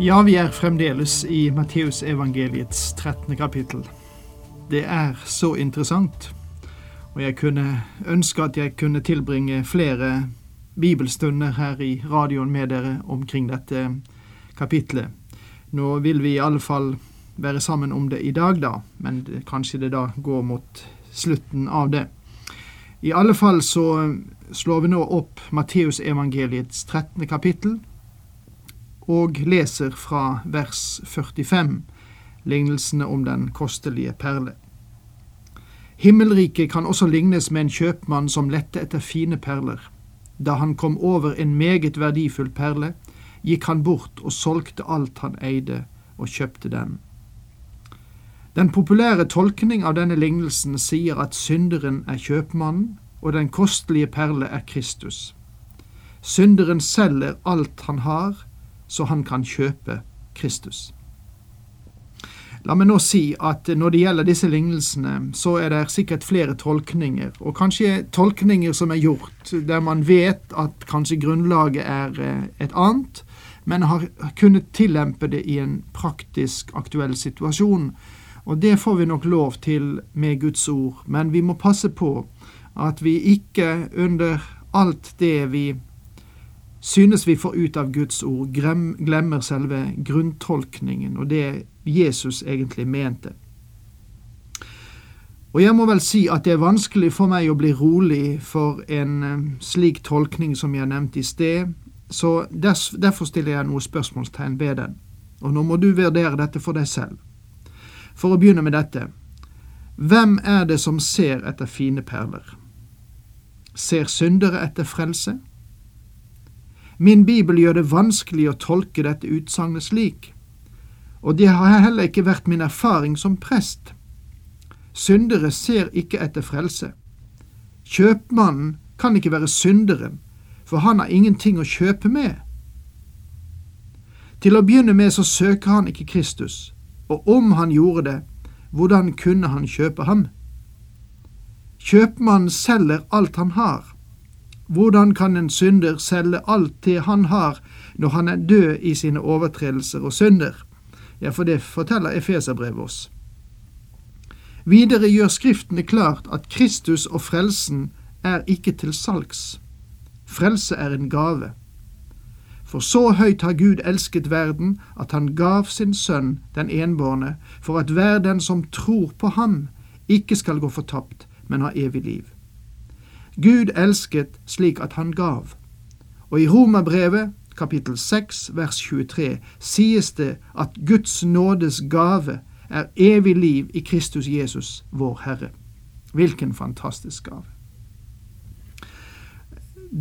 Ja, vi er fremdeles i Matteusevangeliets 13. kapittel. Det er så interessant, og jeg kunne ønske at jeg kunne tilbringe flere bibelstunder her i radioen med dere omkring dette kapitlet. Nå vil vi i alle fall være sammen om det i dag, da, men kanskje det da går mot slutten av det. I alle fall så slår vi nå opp Matteusevangeliets 13. kapittel og leser fra vers 45, lignelsene om den kostelige perle. Himmelriket kan også lignes med en kjøpmann som lette etter fine perler. Da han kom over en meget verdifull perle, gikk han bort og solgte alt han eide, og kjøpte den. Den populære tolkning av denne lignelsen sier at synderen er kjøpmannen, og den kostelige perle er Kristus. Synderen selger alt han har, så han kan kjøpe Kristus. La meg nå si at når det gjelder disse lignelsene, så er det sikkert flere tolkninger, og kanskje tolkninger som er gjort der man vet at kanskje grunnlaget er eh, et annet, men har kunnet tillempe det i en praktisk aktuell situasjon. Og det får vi nok lov til med Guds ord, men vi må passe på at vi ikke under alt det vi synes vi får ut av Guds ord, glemmer selve grunntolkningen og det Jesus egentlig mente. Og jeg må vel si at det er vanskelig for meg å bli rolig for en eh, slik tolkning som jeg nevnte i sted, så derfor stiller jeg noen spørsmålstegn ved den. Og nå må du vurdere dette for deg selv. For å begynne med dette. Hvem er det som ser etter fine perler? Ser syndere etter frelse? Min bibel gjør det vanskelig å tolke dette utsagnet slik, og det har heller ikke vært min erfaring som prest. Syndere ser ikke etter frelse. Kjøpmannen kan ikke være synderen, for han har ingenting å kjøpe med. Til å begynne med så søker han ikke Kristus, og om han gjorde det, hvordan kunne han kjøpe ham? Kjøpmannen selger alt han har, hvordan kan en synder selge alt det han har, når han er død i sine overtredelser og synder? Ja, for det forteller Efeserbrevet oss. Videre gjør Skriftene klart at Kristus og frelsen er ikke til salgs. Frelse er en gave. For så høyt har Gud elsket verden, at han gav sin sønn, den enbårne, for at hver den som tror på ham, ikke skal gå fortapt, men ha evig liv. Gud elsket slik at han gav. Og i Romerbrevet kapittel 6 vers 23 sies det at Guds nådes gave er evig liv i Kristus Jesus, vår Herre. Hvilken fantastisk gave.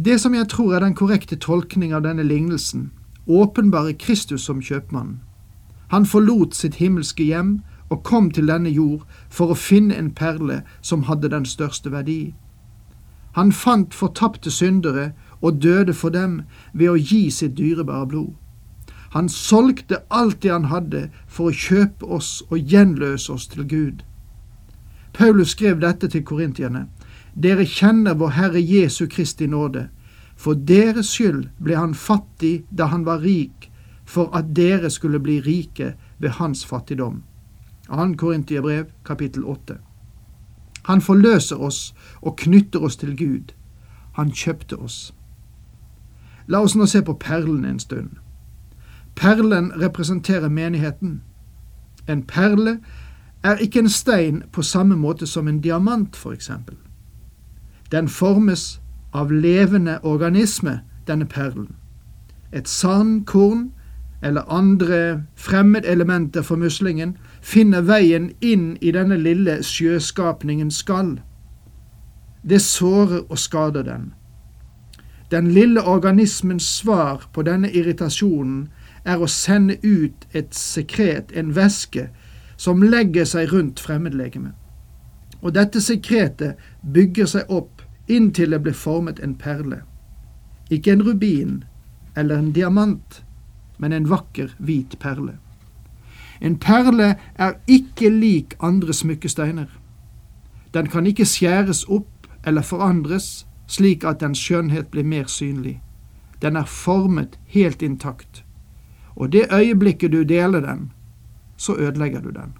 Det som jeg tror er den korrekte tolkning av denne lignelsen, åpenbarer Kristus som kjøpmann. Han forlot sitt himmelske hjem og kom til denne jord for å finne en perle som hadde den største verdi. Han fant fortapte syndere og døde for dem ved å gi sitt dyrebare blod. Han solgte alt det han hadde for å kjøpe oss og gjenløse oss til Gud. Paulus skrev dette til korintierne. Dere kjenner vår Herre Jesu Kristi nåde. For deres skyld ble han fattig da han var rik, for at dere skulle bli rike ved hans fattigdom. 2. Korintiebrev, kapittel 8. Han forløser oss og knytter oss til Gud. Han kjøpte oss. La oss nå se på perlen en stund. Perlen representerer menigheten. En perle er ikke en stein på samme måte som en diamant, for eksempel. Den formes av levende organisme, denne perlen. Et sandkorn eller andre fremmedelementer for muslingen finner veien inn i denne lille sjøskapningens skall. Det sårer og skader den. Den lille organismens svar på denne irritasjonen er å sende ut et sekret, en væske, som legger seg rundt fremmedlegemet. Og dette sekretet bygger seg opp inntil det blir formet en perle. Ikke en rubin eller en diamant, men en vakker, hvit perle. En perle er ikke lik andre smykkesteiner. Den kan ikke skjæres opp eller forandres slik at dens skjønnhet blir mer synlig. Den er formet helt intakt, og det øyeblikket du deler den, så ødelegger du den.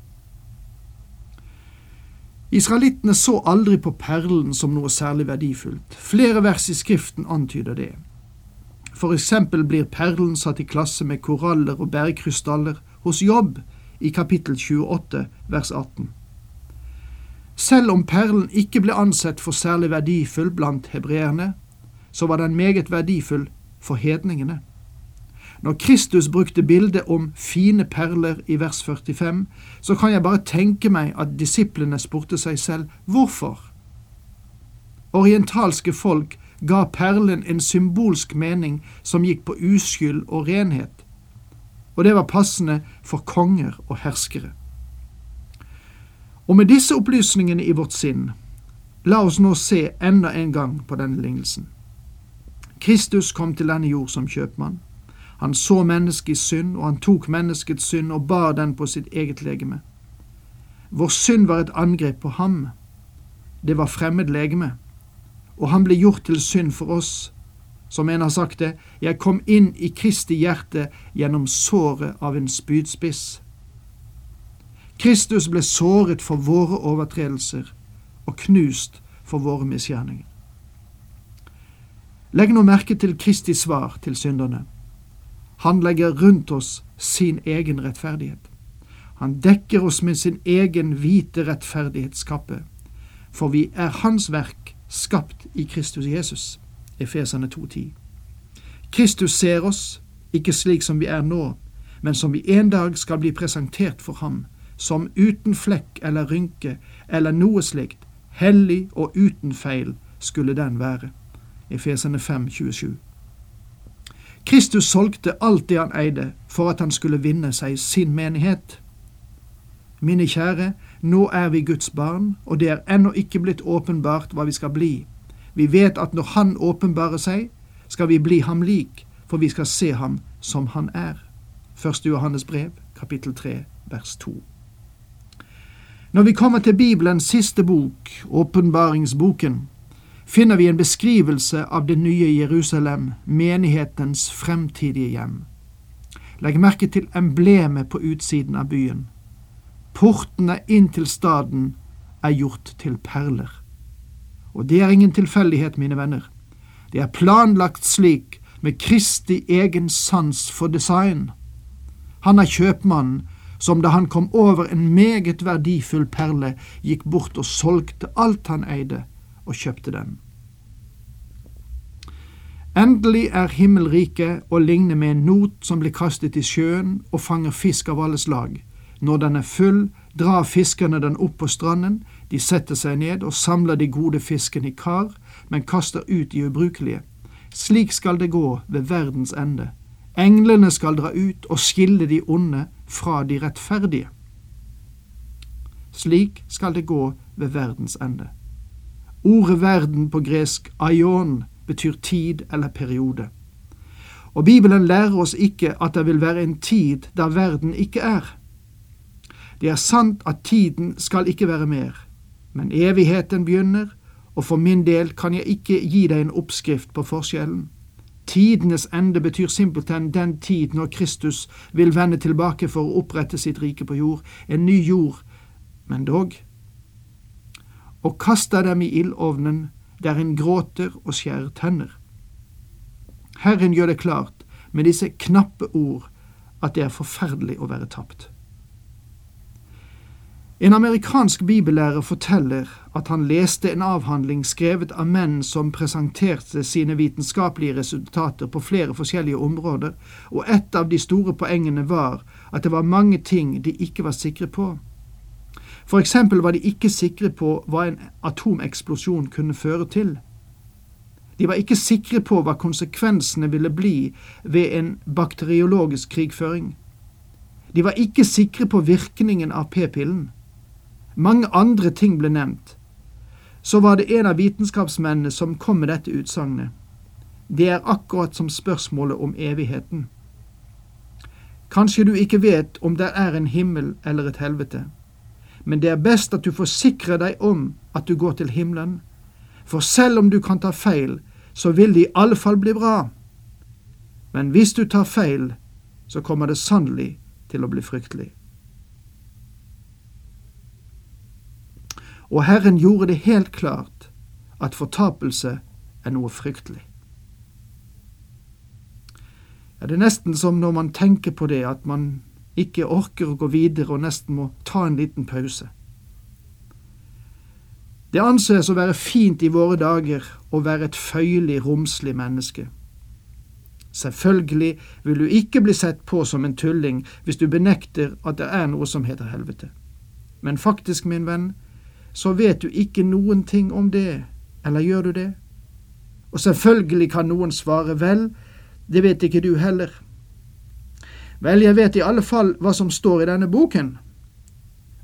Israelittene så aldri på perlen som noe særlig verdifullt. Flere vers i Skriften antyder det. For eksempel blir perlen satt i klasse med koraller og bergkrystaller hos Jobb i kapittel 28 vers 18. Selv om perlen ikke ble ansett for særlig verdifull blant hebreerne, så var den meget verdifull for hedningene. Når Kristus brukte bildet om fine perler i vers 45, så kan jeg bare tenke meg at disiplene spurte seg selv hvorfor. Orientalske folk ga perlen en symbolsk mening som gikk på uskyld og renhet, og det var passende for konger og herskere. Og med disse opplysningene i vårt sinn, la oss nå se enda en gang på denne lignelsen. Kristus kom til denne jord som kjøpmann. Han så menneskets synd, og han tok menneskets synd og bar den på sitt eget legeme. Vår synd var et angrep på ham. Det var fremmed legeme. Og han ble gjort til synd for oss. Som en har sagt det, jeg kom inn i Kristi hjerte gjennom såret av en spydspiss. Kristus ble såret for våre overtredelser og knust for våre misgjerninger. Legg nå merke til Kristi svar til synderne. Han legger rundt oss sin egen rettferdighet. Han dekker oss med sin egen hvite rettferdighetskappe, for vi er Hans verk, skapt i Kristus Jesus. Efesane 2,10. Kristus ser oss, ikke slik som vi er nå, men som vi en dag skal bli presentert for ham, som uten flekk eller rynke eller noe slikt, hellig og uten feil skulle den være. Efesene 5, 27. Kristus solgte alt det han eide, for at han skulle vinne seg sin menighet. Mine kjære, nå er vi Guds barn, og det er ennå ikke blitt åpenbart hva vi skal bli. Vi vet at når Han åpenbarer seg, skal vi bli ham lik, for vi skal se ham som han er. 1. Johannes brev, kapittel 3, vers 2. Når vi kommer til Bibelens siste bok, åpenbaringsboken, finner vi en beskrivelse av det nye Jerusalem, menighetens fremtidige hjem. Legg merke til emblemet på utsiden av byen. Portene inn til staden er gjort til perler. Og det er ingen tilfeldighet, mine venner. Det er planlagt slik, med Kristi egen sans for design. Han er kjøpmannen som da han kom over en meget verdifull perle, gikk bort og solgte alt han eide, og kjøpte den. Endelig er himmelriket å ligne med en not som blir kastet i sjøen og fanger fisk av alle slag. Når den er full, drar fiskerne den opp på stranden, de setter seg ned og samler de gode fiskene i kar, men kaster ut de ubrukelige. Slik skal det gå ved verdens ende. Englene skal dra ut og skille de onde fra de rettferdige. Slik skal det gå ved verdens ende. Ordet verden på gresk aion betyr tid eller periode. Og Bibelen lærer oss ikke at det vil være en tid der verden ikke er. Det er sant at tiden skal ikke være mer, men evigheten begynner, og for min del kan jeg ikke gi deg en oppskrift på forskjellen. Tidenes ende betyr simpelthen den tid når Kristus vil vende tilbake for å opprette sitt rike på jord, en ny jord, men dog. Og kaster dem i ildovnen, der en gråter og skjærer tenner. Herren gjør det klart med disse knappe ord at det er forferdelig å være tapt. En amerikansk bibellærer forteller at han leste en avhandling skrevet av menn som presenterte sine vitenskapelige resultater på flere forskjellige områder, og et av de store poengene var at det var mange ting de ikke var sikre på. For eksempel var de ikke sikre på hva en atomeksplosjon kunne føre til. De var ikke sikre på hva konsekvensene ville bli ved en bakteriologisk krigføring. De var ikke sikre på virkningen av p-pillen. Mange andre ting ble nevnt. Så var det en av vitenskapsmennene som kom med dette utsagnet. Det er akkurat som spørsmålet om evigheten. Kanskje du ikke vet om det er en himmel eller et helvete, men det er best at du forsikrer deg om at du går til himmelen, for selv om du kan ta feil, så vil det i alle fall bli bra. Men hvis du tar feil, så kommer det sannelig til å bli fryktelig. Og Herren gjorde det helt klart at fortapelse er noe fryktelig. Ja, det er nesten som når man tenker på det, at man ikke orker å gå videre og nesten må ta en liten pause. Det anses å være fint i våre dager å være et føyelig, romslig menneske. Selvfølgelig vil du ikke bli sett på som en tulling hvis du benekter at det er noe som heter helvete. Men faktisk, min venn, så vet du ikke noen ting om det, eller gjør du det? Og selvfølgelig kan noen svare vel, det vet ikke du heller. Vel, jeg vet i alle fall hva som står i denne boken,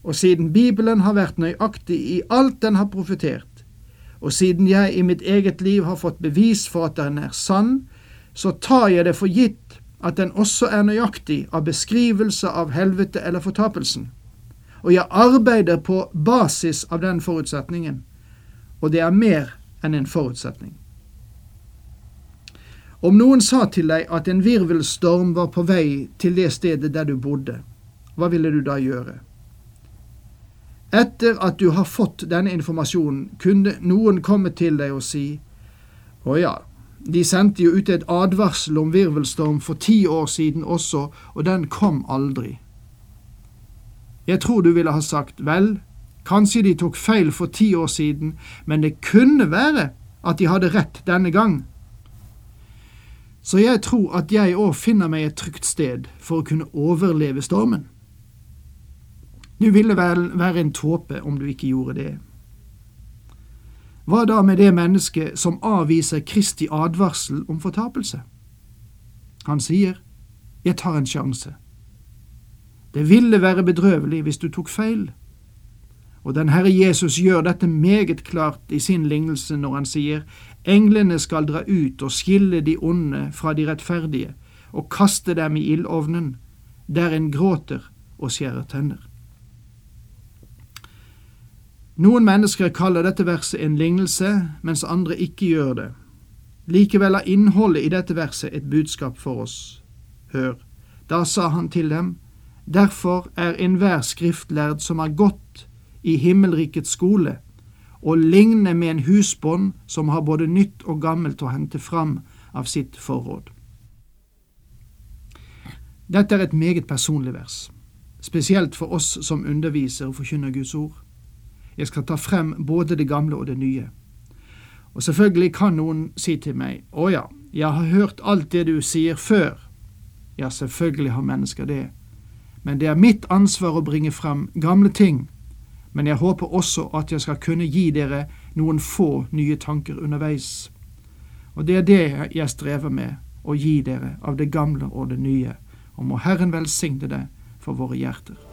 og siden Bibelen har vært nøyaktig i alt den har profetert, og siden jeg i mitt eget liv har fått bevis for at den er sann, så tar jeg det for gitt at den også er nøyaktig av beskrivelse av helvete eller fortapelsen. Og jeg arbeider på basis av den forutsetningen, og det er mer enn en forutsetning. Om noen sa til deg at en virvelstorm var på vei til det stedet der du bodde, hva ville du da gjøre? Etter at du har fått denne informasjonen, kunne noen komme til deg og si å ja, de sendte jo ut et advarsel om virvelstorm for ti år siden også, og den kom aldri. Jeg tror du ville ha sagt vel, kanskje de tok feil for ti år siden, men det kunne være at de hadde rett denne gang. Så jeg tror at jeg òg finner meg et trygt sted for å kunne overleve stormen. Du ville vel være en tåpe om du ikke gjorde det. Hva da med det mennesket som avviser Kristi advarsel om fortapelse? Han sier, Jeg tar en sjanse. Det ville være bedrøvelig hvis du tok feil. Og den Herre Jesus gjør dette meget klart i sin lignelse når han sier, Englene skal dra ut og skille de onde fra de rettferdige og kaste dem i ildovnen, der en gråter og skjærer tenner. Noen mennesker kaller dette verset en lignelse, mens andre ikke gjør det. Likevel er innholdet i dette verset et budskap for oss. Hør, da sa han til dem, derfor er enhver skriftlærd som har gått i himmelrikets skole, og ligne med en husbånd som har både nytt og gammelt å hente fram av sitt forråd. Dette er et meget personlig vers, spesielt for oss som underviser og forkynner Guds ord. Jeg skal ta frem både det gamle og det nye. Og selvfølgelig kan noen si til meg, å ja, jeg har hørt alt det du sier før. Ja, selvfølgelig har mennesker det, men det er mitt ansvar å bringe frem gamle ting men jeg håper også at jeg skal kunne gi dere noen få nye tanker underveis. Og det er det jeg strever med, å gi dere av det gamle og det nye, og må Herren velsigne det for våre hjerter.